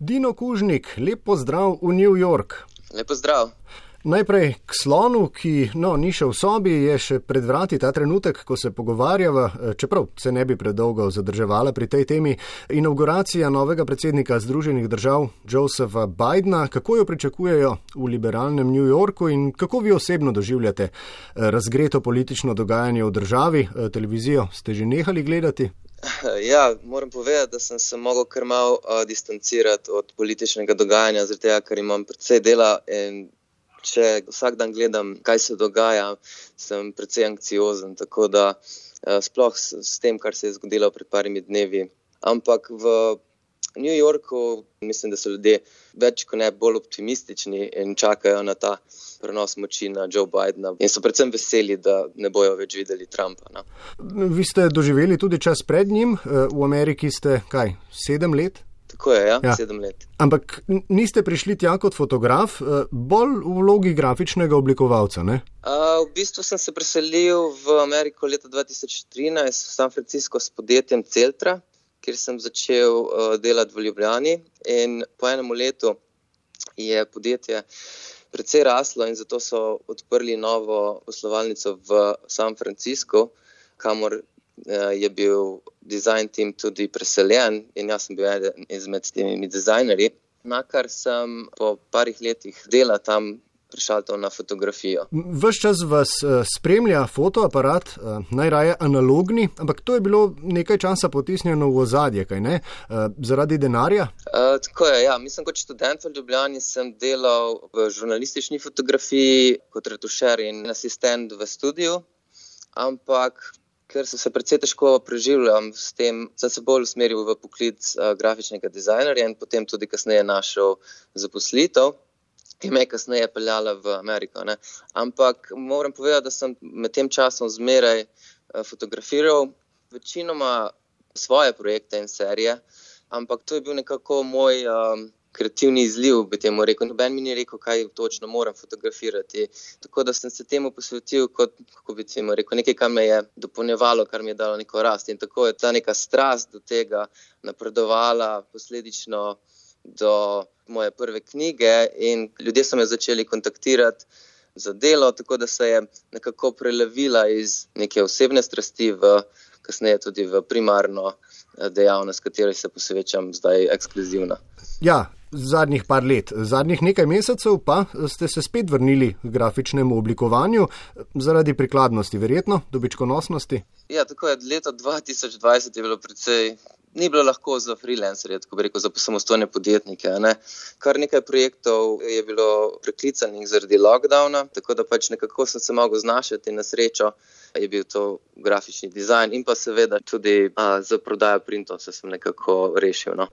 Dino Kužnik, lep pozdrav v New York. Lep pozdrav. Najprej k slonu, ki no, ni še v sobi, je še pred vrati ta trenutek, ko se pogovarjava, eh, čeprav se ne bi predolgo zadrževala pri tej temi, inauguracija novega predsednika Združenih držav Josefa Bidna. Kako jo pričakujejo v liberalnem New Yorku in kako vi osebno doživljate eh, razgreto politično dogajanje v državi? Eh, televizijo ste že nehali gledati? Ja, moram povedati, da sem se mogel kar malo uh, distancirati od političnega dogajanja, zato ker imam predvsej dela če vsak dan gledam, kaj se dogaja, sem precej anksiozen. Tako da uh, sploh s, s tem, kar se je zgodilo pred parimi dnevi. Ampak v New Yorku mislim, da so ljudje več kot ne bolj optimistični in čakajo na ta prenos moči na Joe Bidna. In so predvsem veseli, da ne bojo več videli Trumpa. No. Vi ste doživeli tudi čas pred njim, v Ameriki ste kaj, sedem let? Tako je, ja, ja. sedem let. Ampak niste prišli tja kot fotograf, bolj v vlogi grafičnega oblikovalca? Uh, v bistvu sem se preselil v Ameriko leta 2013, v San Francisco s podjetjem Celtra, kjer sem začel uh, delati v Ljubljani. In po enem letu je podjetje precej raslo in zato so odprli novo poslovalnico v San Francisco, kamor uh, je bil design team tudi preseljen in jaz sem bil eden izmed temi dizajnerji. Na kar sem po parih letih dela tam prišel na fotografijo. Ves čas vas uh, spremlja fotoaparat, uh, najraje analogni, ampak to je bilo nekaj časa potisnjeno v ozadje, kaj ne? Uh, zaradi denarja? Uh, tako je, ja. Mislim, kot študent v Ljubljani sem delal v žurnalistični fotografiji kot retušer in asistent v studiu, ampak ker sem se precej težko preživljal s tem, sem se bolj usmeril v poklic uh, grafičnega dizajnerja in potem tudi kasneje našel zaposlitev. Ki me je kasneje peljala v Ameriko. Ne. Ampak moram povedati, da sem med tem časom zmeraj uh, fotografiral večinoma svoje projekte in serije, ampak to je bil nekako moj um, kreativni izliv, bi temu rekel. Noben mi ni rekel, kaj točno moram fotografirati. Tako da sem se temu posvetil kot, kako bi temu rekel, nekaj, kar me je dopolnjevalo, kar mi je dalo neko rast. In tako je ta neka strast do tega napredovala, posledično do moje prve knjige, in ljudje so me začeli kontaktirati. Za delo, tako da se je nekako prelevila iz neke osebne strasti v kasneje tudi v primarno eh, dejavnost, kateri se posvečam zdaj ekskluzivno. Ja, zadnjih par let, zadnjih nekaj mesecev pa ste se spet vrnili k grafičnemu oblikovanju zaradi prikladnosti, verjetno, dobičkonosnosti. Ja, tako je. Leto 2020 je bilo precej. Ni bilo lahko za freelancerje, tako bi rekel, za samostojne podjetnike. Ne. Kar nekaj projektov je bilo preklicanih zaradi lockdowna, tako da pač nekako sem se mogel znašati na srečo. Je bil to grafični dizajn in pa seveda tudi a, za prodajo printov se sem nekako rešil. No.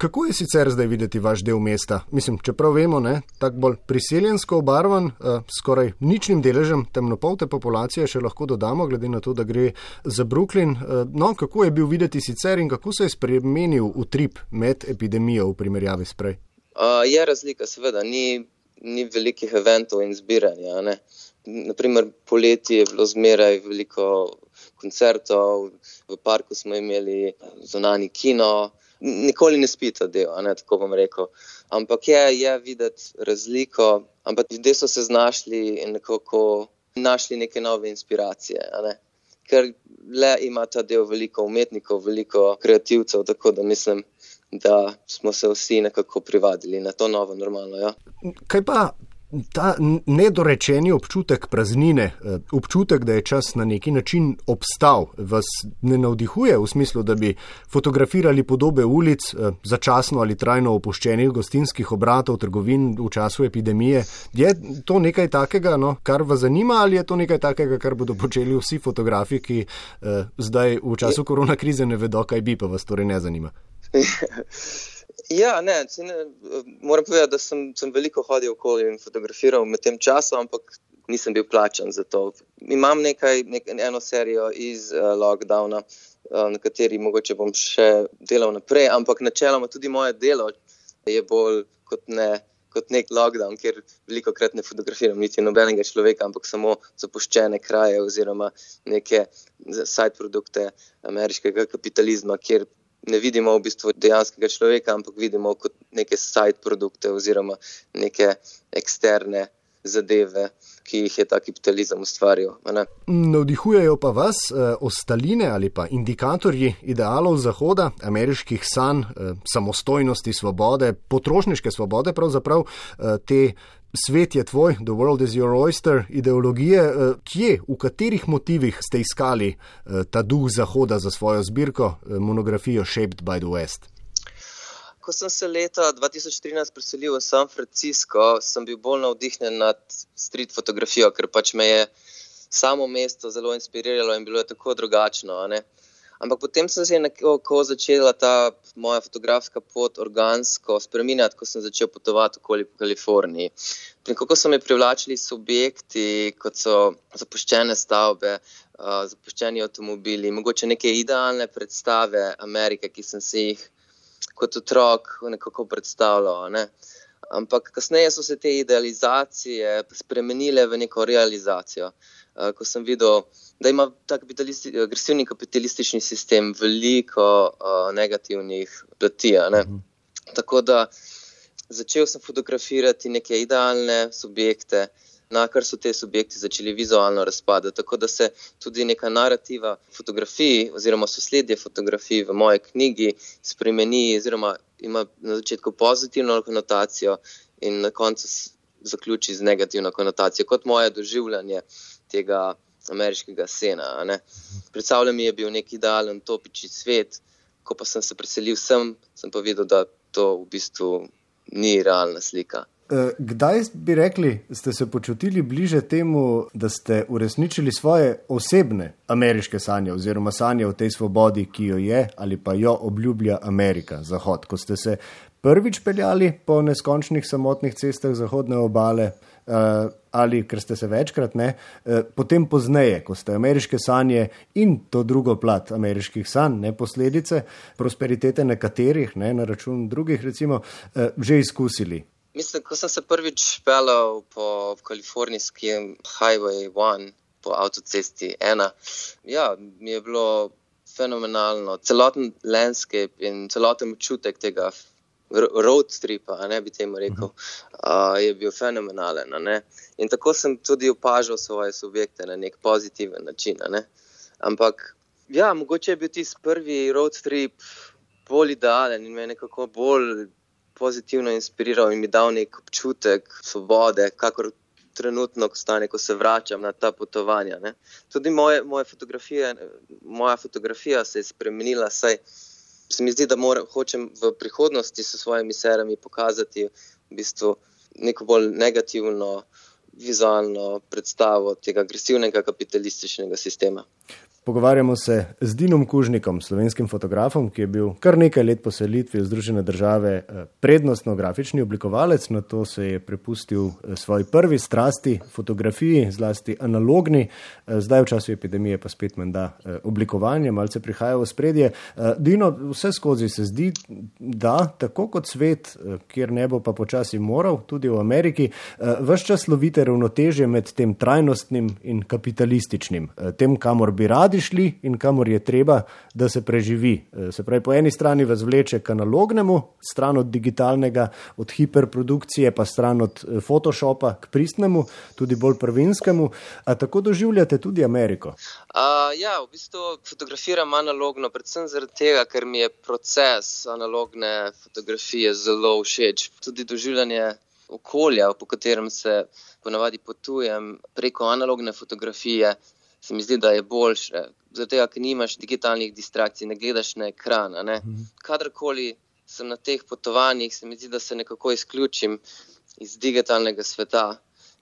Kako je sicer zdaj videti vaš del mesta? Mislim, čeprav vemo, da je tako bolj priseljensko obarvan, uh, skoraj ničnim deležem temnopolte populacije še lahko dodamo, glede na to, da gre za Brooklyn. Uh, no, kako je bil videti sicer in kako se je spremenil utrip med epidemijo v primerjavi s prej? Uh, je razlika, seveda, ni, ni velikih eventov in zbiranja. Ne? Naprimer, poleti je bilo zmeraj veliko koncertov, v parku smo imeli zunani kino nikoli ne spita del, ne, tako bom rekel. Ampak je, je videti razliko, ampak ljudje so se znašli in nekako našli neke nove inspiracije. Ne. Ker le ima ta del veliko umetnikov, veliko kreativcev, tako da mislim, da smo se vsi nekako privadili na to novo normalno. Ja. Kaj pa ta nedorečeni občutek praznine, eh, občutek, da je čas na neki način obstal, vas ne navdihuje v smislu, da bi fotografirali podobe ulic, eh, začasno ali trajno opuščenih gostinskih obratov, trgovin v času epidemije. Je to nekaj takega, no, kar vas zanima, ali je to nekaj takega, kar bodo počeli vsi fotografi, ki eh, zdaj v času korona krize ne vedo, kaj bi, pa vas torej ne zanima? Ja, ne, ne, moram povedati, da sem, sem veliko hodil okoli in fotografiral med tem časom, ampak nisem bil plačan za to. Imam nekaj, nek, eno serijo iz uh, lockdowna, uh, na kateri mogoče bom še delal naprej, ampak načeloma tudi moje delo je bolj kot ne. Kot nek lockdown, kjer veliko krat ne fotografiram niti nobenega človeka, ampak samo zapuščene kraje oziroma neke side produkte ameriškega kapitalizma, kjer ne vidimo v bistvu dejanskega človeka, ampak vidimo kot neke side produkte oziroma neke eksterne zadeve, ki jih je ta kapitalizem ustvaril. Navdihujejo pa vas eh, ostaline ali pa indikatorji idealov Zahoda, ameriških sanj, eh, samostojnosti, svobode, potrošniške svobode, pravzaprav eh, te. Svet je tvoj, the world is your oyster, ideologije. Eh, kje, v katerih motivih ste iskali eh, ta duh Zahoda za svojo zbirko, eh, monografijo Shaped by the West? Ko sem se leta 2013 preselil v San Francisco, sem bil bolj navdihnjen nad street fotografijo, ker pač me je samo mesto zelo inspiriralo in bilo je tako drugačno. Ampak potem sem se nekako začela ta moja fotografska pot organsko spremenjati, ko sem začel potovati okoli po Kaliforniji. Nekako so me privlačili subjekti, kot so zapuščene stavbe, zapuščeni avtomobili, mogoče neke idealne predstave Amerike, ki sem si jih kot otrok nekako predstavljal. Ne? Ampak kasneje so se te idealizacije spremenile v neko realizacijo. Eh, ko sem videl, da ima ta kapitalisti, agresivni kapitalistični sistem veliko uh, negativnih plati. Ne? Mhm. Tako da začel sem fotografirati neke idealne subjekte, na kar so te subjekti začeli vizualno razpadati. Tako da se tudi neka narativa fotografij, oziroma sosledje fotografij v moji knjigi spremeni, oziroma ima na začetku pozitivno konotacijo in na koncu zaključi z negativno konotacijo, kot moje doživljanje tega ameriškega sena. Predstavljam mi je bil nek idealen topični svet, ko pa sem se preselil sem, sem pa videl, da to v bistvu ni realna slika. E, kdaj bi rekli, ste se počutili bliže temu, da ste uresničili svoje osebne ameriške sanje, oziroma sanje o tej svobodi, ki jo je ali pa jo obljublja Amerika, Zahod, ko ste se prvič peljali po neskončnih samotnih cestah Zahodne obale? uh, ali ker ste se večkrat ne, uh, potem pozneje, ko ste ameriške sanje in to drugo plat ameriških sanj, ne posledice prosperitete nekaterih, ne na račun drugih, recimo, uh, že izkusili. Mislim, ko sem se prvič pelal po kalifornijskem Highway 1, po avtocesti 1, ja, mi je bilo fenomenalno. Celoten landscape in celoten občutek tega road tripa, ne bi temu rekel, uh, je bil fenomenalen. In tako sem tudi opažal svoje subjekte na nek pozitiven način. Ne? Ampak, ja, mogoče je bil tisti prvi road trip bolj idealen in me nekako bolj pozitivno inspiriral in mi dal nek občutek svobode, kakor. Trenutno, ko, stane, ko se vračam na ta potovanja. Ne. Tudi moje, moje fotografije, moja fotografija se je spremenila, saj se mi zdi, da mora, hočem v prihodnosti s svojimi serijami pokazati v bistvu neko bolj negativno vizualno predstavo tega agresivnega kapitalističnega sistema. Pogovarjamo se z Dinom Kužnikom, slovenskim fotografom, ki je bil kar nekaj let po selitvi v Združene države eh, prednostno grafični oblikovalec, na to se je prepustil eh, svoji prvi strasti, fotografiji, zlasti analogni, eh, zdaj v času epidemije pa spet menda oblikovanje, malce prihaja v spredje. Dino, vse skozi se zdi, da tako kot svet, kjer ne bo pa počasi moral, tudi v Ameriki, vse čas lovite ravnotežje med tem trajnostnim in kapitalističnim, tem, kamor bi radi radi šli in kamor je treba, da se preživi. E, se pravi, po eni strani vas vleče k analognemu, stran od digitalnega, od hiperprodukcije, pa stran od e, Photoshopa k pristnemu, tudi bolj prvinskemu. A tako doživljate tudi Ameriko? Uh, ja, v bistvu fotografiram analogno, predvsem zaradi tega, ker mi je proces analogne fotografije zelo všeč. Tudi doživljanje okolja, po katerem se ponavadi potujem preko analogne fotografije se mi zdi, da je boljše. Zato, ker nimaš digitalnih distrakcij, ne gledaš na ekran. Ne? Mhm. Kadarkoli sem na teh potovanjih, se mi zdi, da se nekako izključim iz digitalnega sveta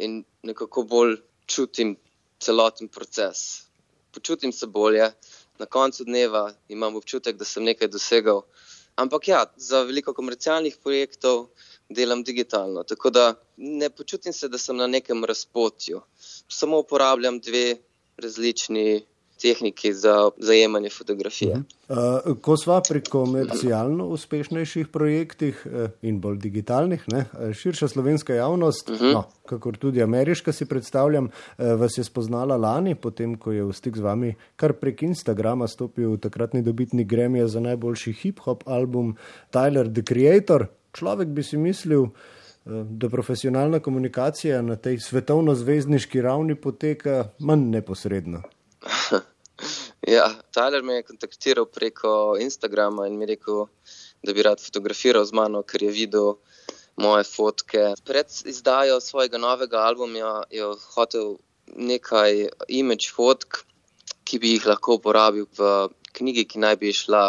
in nekako bolj čutim celoten proces. Počutim se bolje, na koncu dneva imam občutek, da sem nekaj dosegel. Ampak ja, za veliko komercialnih projektov delam digitalno, tako da ne počutim se, da sem na nekem razpotju. Samo uporabljam dve različni tehniki za zajemanje fotografije. Uh, ko smo pri komercialno uspešnejših projektih uh, in bolj digitalnih, ne, širša slovenska javnost, uh -huh. no, kakor tudi ameriška, si predstavljam, vas je spoznala lani, potem ko je v stik z vami kar prek Instagrama stopil takratni dobitnik Gremija za najboljši hip-hop album Tyler the Creator. Človek bi si mislil, da profesionalna komunikacija na tej svetovno-zvezdniški ravni poteka manj neposredno. Ja, Tyler me je kontaktiral preko Instagrama in mi rekel, da bi rad fotografiral z mano, ker je videl moje fotke. Pred izdajo svojega novega albuma je hotel nekaj image fotk, ki bi jih lahko uporabil v knjigi, ki naj bi šla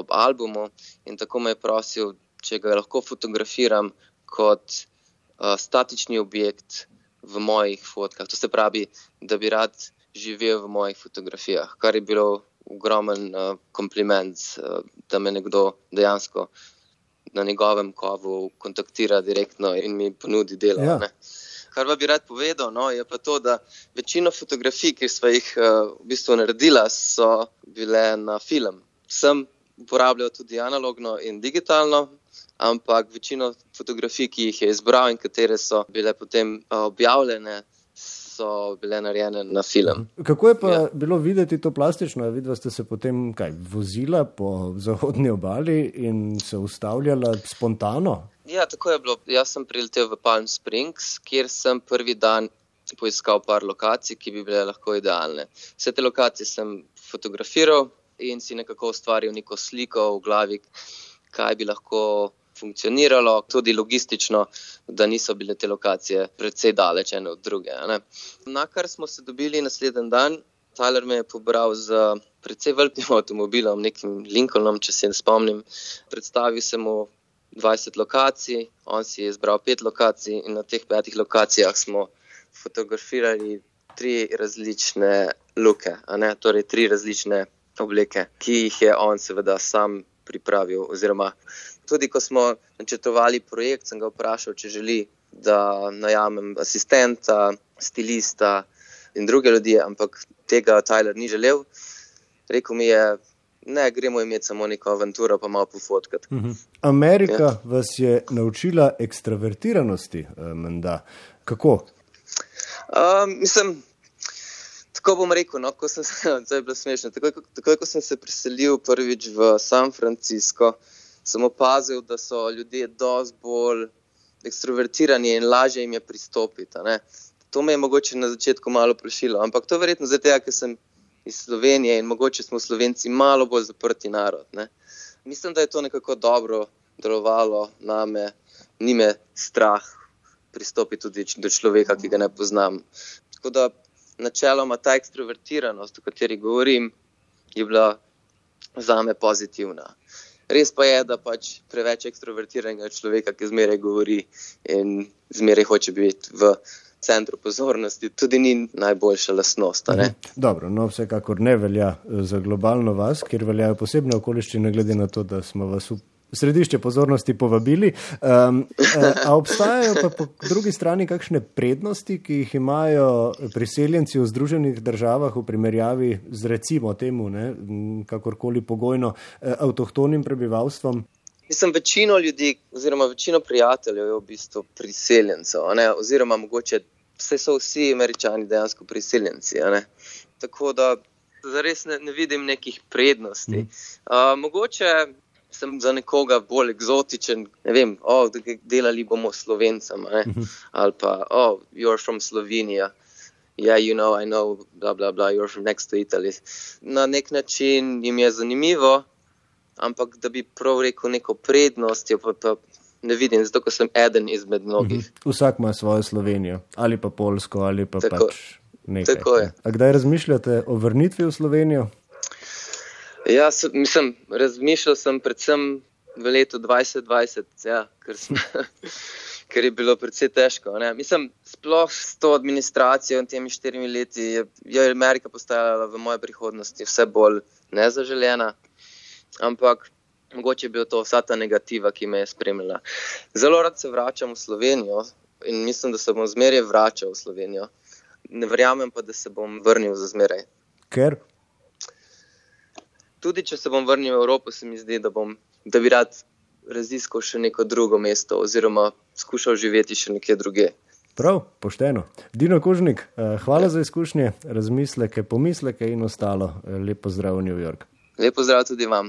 ob albumu. In tako me je prosil, če ga lahko fotografiram kot uh, statični objekt v mojih fotkah. To se pravi, da bi rad živel v mojih fotografijah, kar je bilo ogromen uh, kompliment, uh, da me nekdo dejansko na njegovem kovu kontaktira direktno in mi ponudi delo. Ja. Kar pa bi rad povedal, no, je pa to, da večino fotografij, ki smo jih uh, v bistvu naredili, so bile na film. Sem uporabljal tudi analogno in digitalno, ampak večino fotografij, ki jih je izbral in katere so bile potem uh, objavljene, so bile narejene na film. Kako je pa ja. bilo videti to plastično? Videla ste se potem kaj, vozila po zahodni obali in se ustavljala spontano? Ja, tako je bilo. Jaz sem priletel v Palm Springs, kjer sem prvi dan poiskal par lokacij, ki bi bile lahko idealne. Vse te lokacije sem fotografiral in si nekako ustvaril neko sliko v glavi, kaj bi lahko funkcioniralo, tudi logistično, da niso bile te lokacije predvsej daleč ene od druge. Na kar smo se dobili naslednji dan, Tyler me je pobral z predvsej velikim avtomobilom, nekim Lincolnom, če se ne spomnim. Predstavil sem mu 20 lokacij, on si je izbral pet lokacij in na teh petih lokacijah smo fotografirali tri različne luke, torej tri različne obleke, ki jih je on seveda sam pripravil oziroma Tudi ko smo načrtovali projekt, sem ga vprašal, če želi, da najamem asistenta, stilista in druge ljudi, ampak tega Tyler ni želel. Rekel mi je, ne, gremo imeti samo neko avanturo, pa malo pofotkati. Uh mhm. -huh. Amerika ja. vas je naučila ekstravertiranosti, eh, menda. Kako? Um, mislim. Tako bom rekel, no, ko sem se, smešno, tako, tako, ko sem se preselil prvič v San Francisco, sem opazil, da so ljudje dosti bolj ekstrovertirani in lažje jim je pristopiti. To me je mogoče na začetku malo prešilo, ampak to je verjetno zato, ker sem iz Slovenije in mogoče smo Slovenci malo bolj zaprti narod. Ne? Mislim, da je to nekako dobro delovalo na me, ni me strah pristopiti tudi do človeka, ki ga ne poznam. Tako da načeloma ta ekstrovertiranost, o kateri govorim, je bila za me pozitivna. Res pa je, da pač preveč ekstrovertiranega človeka, ki zmeraj govori in zmeraj hoče biti v centru pozornosti, tudi ni najboljša lasnost. Mhm. Dobro, no, vsekakor ne velja eh, za globalno vas, ker veljajo posebne okoliščine, glede na to, da smo vas v središče pozornosti povabili. Um, a obstajajo pa po drugi strani kakšne prednosti, ki jih imajo priseljenci v Združenih državah v primerjavi z recimo temu, ne, kakorkoli pogojno, eh, avtohtonim prebivalstvom? Mislim, večino ljudi, oziroma večino prijateljev je v bistvu priseljencev, oziroma mogoče vse so vsi američani dejansko priseljenci. Tako da zares ne, ne vidim nekih prednosti. Mm. Uh, mogoče sem za nekoga bolj eksotičen. Ne vem, oh, delali bomo slovencem, mhm. ali pa, oh, you're from Slovenija. Ja, yeah, you know, I know, bla, bla, bla, you're from next to Italy. Na nek način jim je zanimivo, ampak da bi prav rekel neko prednost, pa, pa ne vidim, zato sem eden izmed mnogih. Mhm. Vsak ima svojo Slovenijo, ali pa Polsko, ali pa tako, pač nekaj. Tako je. A kdaj razmišljate o vrnitvi v Slovenijo? Ja, mislim, razmišljal sem predvsem v letu 2020, ja, ker, sem, ker je bilo precej težko. Ne. Mislim, sploh s to administracijo in temi štirimi leti je, je Amerika postajala v moje prihodnosti vse bolj nezaželjena, ampak mogoče je bila to vsa ta negativa, ki me je spremljala. Zelo rad se vračam v Slovenijo in mislim, da se bom zmeraj vračal v Slovenijo. Ne verjamem pa, da se bom vrnil za zmeraj. Ker? Tudi če se bom vrnil v Evropo, se mi zdi, da, bom, da bi rad raziskal še neko drugo mesto oziroma skušal živeti še nekje druge. Prav, pošteno. Dino Kožnik, eh, hvala za izkušnje, razmisleke, pomisleke in ostalo. Eh, lepo zdrav v New York. Lepo zdrav tudi vam.